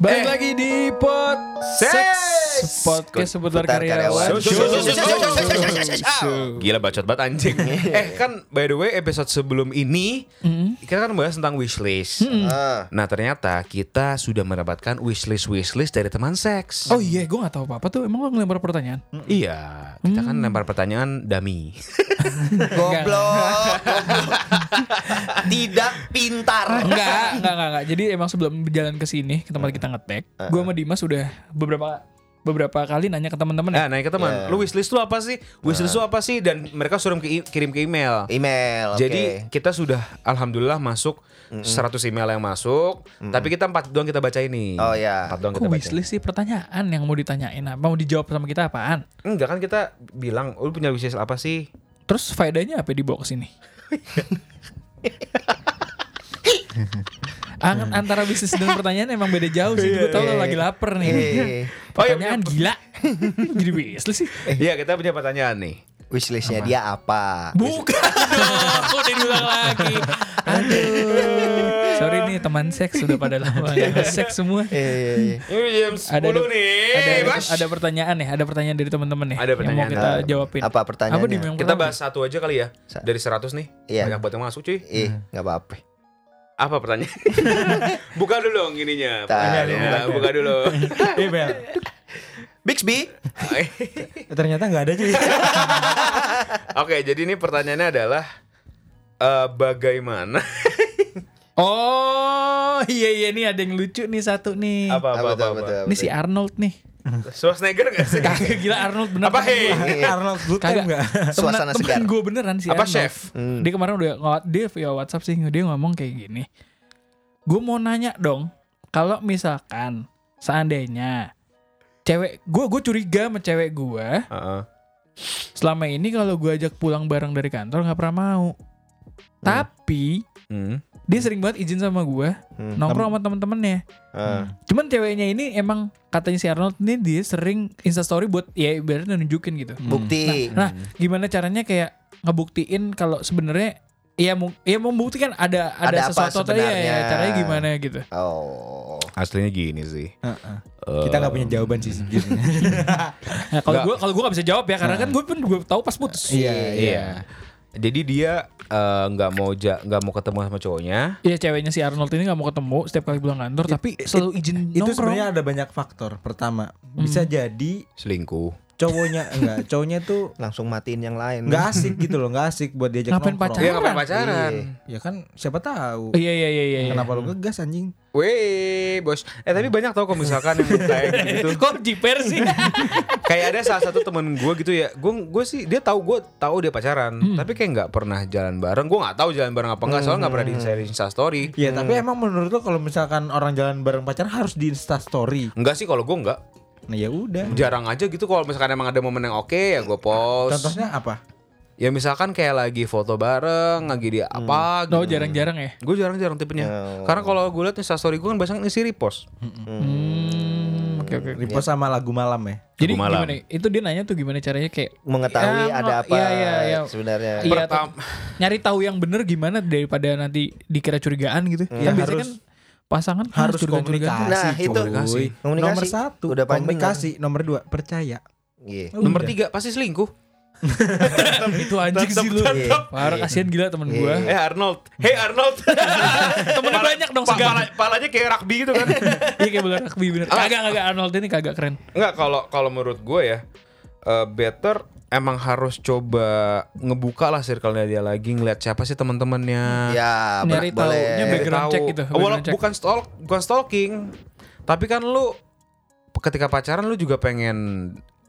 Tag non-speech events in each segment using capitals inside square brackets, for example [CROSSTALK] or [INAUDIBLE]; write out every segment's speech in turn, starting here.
Balik eh. lagi di Pod Sex Podcast seputar karyawan. Gila bacot banget anjing. [LAUGHS] Iya. eh kan by the way episode sebelum ini mm. kita kan bahas tentang wishlist. Mm. Nah ternyata kita sudah mendapatkan wishlist wishlist dari teman seks. Oh iya, gue gak tahu apa apa tuh. Emang lo ngelempar pertanyaan? Mm. Iya, kita kan hmm. lempar pertanyaan dami. [LAUGHS] goblok. [LAUGHS] Tidak pintar. [LAUGHS] Enggak, enggak, enggak, enggak. Jadi emang sebelum berjalan ke sini, ke tempat kita ngetek, gue sama Dimas udah beberapa beberapa kali nanya ke teman-teman ya. Nah, nanya ke teman, Yeah. lu wishlist lu apa sih? Wishlist lu apa sih? Dan mereka suruh ke kirim ke email. Email. Jadi kita sudah alhamdulillah masuk 100 email yang masuk, tapi kita empat doang kita baca ini. Oh, ya. Empat doang Kok kita baca. wishlist sih pertanyaan yang mau ditanyain apa? Mau dijawab sama kita apaan? Enggak kan kita bilang, lu punya wishlist apa sih? Terus faedahnya apa dibawa ke sini? [LAUGHS] [LAUGHS] An- antara bisnis dan pertanyaan emang beda jauh sih. Gue tau lo lagi lapar nih. Eh, [LAUGHS] Oh, iya, Pertanyaan gila. [LAUGHS] Jadi bisnis sih. Iya kita punya pertanyaan nih. wishlistnya dia apa? Bukan dong. Kok udah diulang lagi. Aduh. Sorry nih teman seks sudah pada lama gak [LAUGHS] seks semua. Eh, iya, iya. Ini jam 10 Ada ada, nih. ada, Mas. ada pertanyaan nih, ada pertanyaan dari teman-teman nih. Ada Yang mau pertanyaan. kita Nah, jawabin. apa pertanyaannya? Apa yang Kita bahas satu aja kali ya. Dari 100 nih. Iya. Banyak banget yang masuk cuy. Ih, nggak apa-apa. Apa pertanyaan? [LAUGHS] buka dulu dong ininya. Pertanyaannya. buka. Buka dulu. [LAUGHS] Iya Bel. Bixby. Ternyata nggak ada cuy. Oke, jadi ini pertanyaannya adalah eh, bagaimana? Oh, iya iya nih ada yang lucu nih satu nih. apa apa Apa apa, apa. apa tuh? Ini si Arnold nih. Schwarzenegger gak sih? Kagak gila Arnold bener. Apa hei? Arnold Good Kagak. Suasana segar. gue beneran sih Apa Arnold. chef? Hmm. Dia kemarin udah nge- dia via WhatsApp sih dia ngomong kayak gini. Gue mau nanya dong, kalau misalkan seandainya cewek gue gue curiga sama cewek gue Heeh. selama ini kalau gue ajak pulang bareng dari kantor nggak pernah mau. Tapi Hmm. Dia sering banget izin sama gue Hmm. nongkrong sama temen-temennya. Ah. Cuman ceweknya ini emang katanya si Arnold ini dia sering instastory buat ya ibaratnya nunjukin gitu. Bukti. Nah, gimana caranya kayak ngebuktiin kalau sebenarnya ya mau ya membuktikan ada ada, Ada apa sesuatu tuh, ya, ya, caranya gimana gitu. Oh. Aslinya gini sih. Heeh. Eh, Kita nggak punya jawaban sih sejujurnya. Nah, kalau Nggak. gue kalau gue gak bisa jawab ya karena kan gue pun gue tahu pas putus. Iya Iya. Jadi dia eh, nggak mau ja nggak mau ketemu sama cowoknya. Iya ceweknya si Arnold ini gak mau ketemu setiap kali pulang kantor tapi selalu izin Itu nongkrong. sebenarnya ada banyak faktor. Pertama, bisa jadi Selingkuh. Cowoknya enggak, cowoknya tuh Langsung matiin yang lain. nggak asik gitu loh, nggak asik buat diajak Ngapain nongkrong. pacaran? Dia ngapain pacaran? Ya kan siapa tahu. Iya iya iya iya. Kenapa lu ngegas anjing? Weh, bos. Eh tapi banyak tau kalau misalkan yang kayak [LAUGHS] gitu. Kok jiper sih? [LAUGHS] kayak ada salah satu temen gue gitu ya. Gue gue sih dia tahu gue tahu dia pacaran, tapi kayak nggak pernah jalan bareng. Gue nggak tahu jalan bareng apa enggak, soalnya nggak pernah di share Insta story. Ya tapi emang menurut lu kalau misalkan orang jalan bareng pacaran harus di Insta story. Enggak sih kalau gue enggak. Nah ya udah. Jarang aja gitu kalau misalkan emang ada momen yang oke ya gue post. Contohnya apa? Ya misalkan kayak lagi foto bareng, lagi di apa gitu. Oh jarang-jarang ya. Gue jarang-jarang tipenya. Oh. Karena kalau gue liat Insta story gue kan biasanya isi repost. Hmm, Oke oke. oke. Repost sama lagu malam ya. Jadi Lagu malam. gimana? Itu dia nanya tuh gimana caranya kayak Mengetahui Ya, ada apa iya, iya, iya. sebenarnya. Iya, Pertam- nyari tahu yang bener gimana daripada nanti dikira curigaan gitu. Ya, kan biasanya harus- kan pasangan Harus curiga-curigaan. komunikasi. Nah, itu. cuy. Komunikasi. Nomor satu Udah paling komunikasi. Nomor dua percaya. Iya. Nomor Udah. tiga pasti selingkuh. [LAUGHS] itu anjing sih lu. tetep. Parah kasihan gila temen gua. Eh Arnold, hey Arnold. [LAUGHS] Temennya banyak dong pala- palanya kayak rugby gitu kan. [LAUGHS] Iya kayak bola rugby bener. Kagak kagak Arnold ini kagak keren. Enggak kalau kalau menurut gue ya eh, better emang harus coba ngebuka lah circle-nya dia lagi ngeliat siapa sih teman-temannya. Ya, Nyari boleh. taunya Nyari background tahu. check gitu, Oh, walau- background check. bukan stalk, bukan stalking. Tapi kan lu ketika pacaran lu juga pengen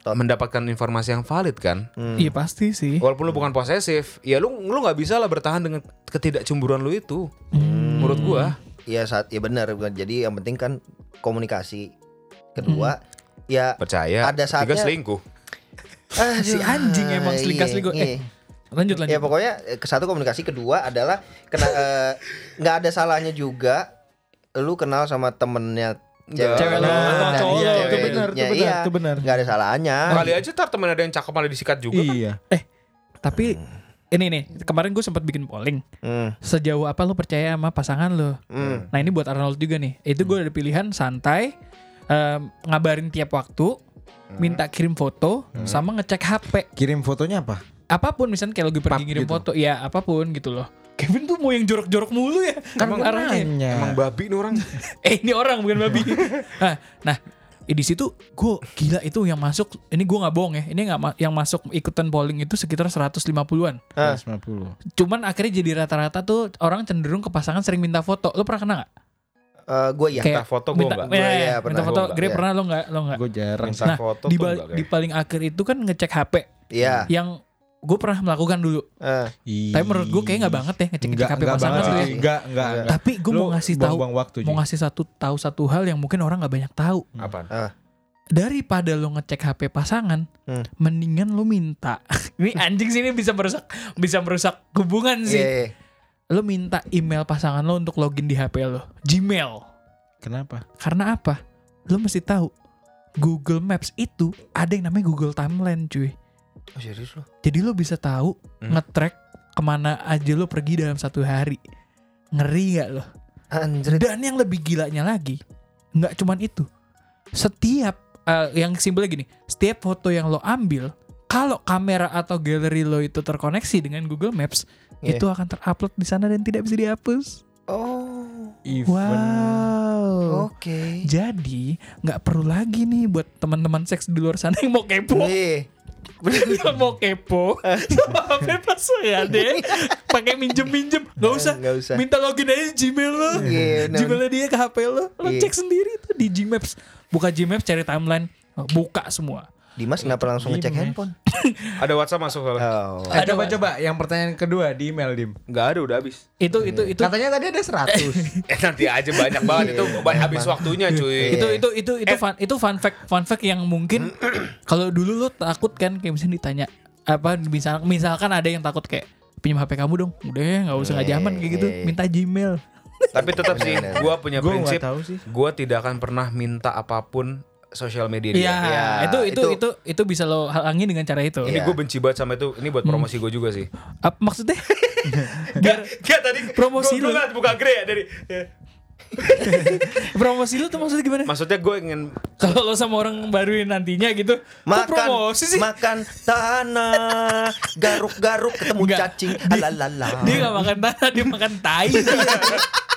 mendapatkan informasi yang valid kan. Hmm. Iya pasti sih. Walaupun lu bukan posesif, ya lu lu nggak bisa lah bertahan dengan ketidakcemburuan lu itu. Menurut gua. Iya saat ya benar jadi yang penting kan komunikasi. Kedua ya Percaya. Ada saatnya- selingkuh. Aduh, Si anjing emang iya, selingkas-selingkuh. iya. Eh, Lanjut lanjut. Ya pokoknya eh, ke satu komunikasi kedua adalah kena eh, nggak ada salahnya juga lu kenal sama temennya cewek, Cewek lu, lu atau cowok ceweknya, itu benar, itu benar, iya, itu benar. nggak ada salahnya Kali aja tar temen ada yang cakep malah disikat juga kan. Iya. Tapi ini nih kemarin gue sempat bikin polling Hmm. sejauh apa lo percaya sama pasangan lo Hmm. nah ini buat Arnold juga nih itu gue ada pilihan santai em, ngabarin tiap waktu minta kirim foto sama ngecek HP Kirim fotonya apa? apa pun misalnya kayak lagi pergi Pap ngirim gitu. foto ya apa pun gitu loh Kevin tuh mau yang jorok-jorok mulu ya Kan Emang arahnya nanya. Emang babi nih orang. [LAUGHS] eh ini orang bukan babi [LAUGHS] nah, nah eh, di situ gue gila itu yang masuk ini gue nggak bohong ya ini nggak ma- yang masuk ikutan polling itu sekitar 150-an Ah. 150. cuman akhirnya jadi rata-rata tuh orang cenderung ke pasangan sering minta foto lo pernah kena nggak Eh, gue ya. Kayak Minta foto gue minta, enggak. ya, Gua iya, minta pernah. foto Gua enggak, Gre iya. pernah lo nggak lo nggak Gue jarang. Minta nah foto di, tuh bal- enggak di paling akhir itu kan ngecek HP Iya. yang gue pernah melakukan dulu Eh, tapi menurut gue kayak nggak banget ya ngecek ngecek Enggak, HP enggak pasangan banget tuh ya. sih. Enggak, enggak, enggak. tapi gue mau ngasih tahu waktu, mau ngasih satu tahu satu hal yang mungkin orang nggak banyak tahu Apaan? daripada lo ngecek HP pasangan, Hmm. mendingan lo minta. [LAUGHS] ini anjing sih ini bisa merusak bisa merusak hubungan Iya. sih. iya. Lo minta email pasangan lo untuk login di HP lo, Gmail. Kenapa? Karena apa? Lo mesti tahu Google Maps itu ada yang namanya Google Timeline, cuy. Oh, serius lu? Jadi lo bisa tahu Hmm. nge-track ke mana aja lo pergi dalam satu hari. Ngeri gak lo? Anjir. Dan yang lebih gilanya lagi, nggak cuman itu. Setiap eh, yang simpelnya gini, setiap foto yang lo ambil, kalau kamera atau galeri lo itu terkoneksi dengan Google Maps, Iya. itu akan terupload di sana dan tidak bisa dihapus. Oh. Even Wow. Oke. Jadi nggak perlu lagi nih buat teman-teman seks di luar sana yang mau kepo, Iya. yang [LAUGHS] mau kepo, [LAUGHS] sama HP pasangan deh, pakai minjem-minjem, nggak usah, Nggak usah. minta login aja Gmail lo. Iya, bener. Gmailnya dia ke HP lo, lo Iya. cek sendiri tuh di Gmaps. Buka Gmaps cari timeline, buka semua. Dimas kenapa langsung ngecek handphone? [LAUGHS] Ada WhatsApp masuk soalnya. Oh. Eh, Ada, coba Mas. coba yang pertanyaan kedua di email Dim. Enggak ada udah habis. Itu itu itu Katanya tadi ada 100. [LAUGHS] Eh nanti aja banyak banget itu banyak habis waktunya cuy. itu itu itu itu fun itu fun fact fun fact yang mungkin [CLEARS THROAT] kalau dulu lo takut kan kayak misalnya ditanya apa misal misalkan ada yang takut kayak pinjam HP kamu dong udah nggak usah nggak zaman kayak gitu Iya. minta Gmail Tapi tetap sih gua punya Gue prinsip gua tidak akan pernah minta apa pun sosial media dia. Iya, itu, itu itu- itu itu bisa lo halangi dengan cara itu. Ini Iya. gue benci banget sama itu. Ini buat promosi gue juga sih. Ap- maksudnya [LAUGHS] biar Gak tadi Promosi gua, lu. gua nggak buka gre ya dari. [LAUGHS] promosi lu tuh maksudnya gimana? Maksudnya gue ingin Kalau lo sama orang baru nantinya gitu, Makan, promosi sih? makan tanah, garuk-garuk ketemu Enggak. cacing, alalala. Dia gak makan tanah, dia makan tai. [LAUGHS]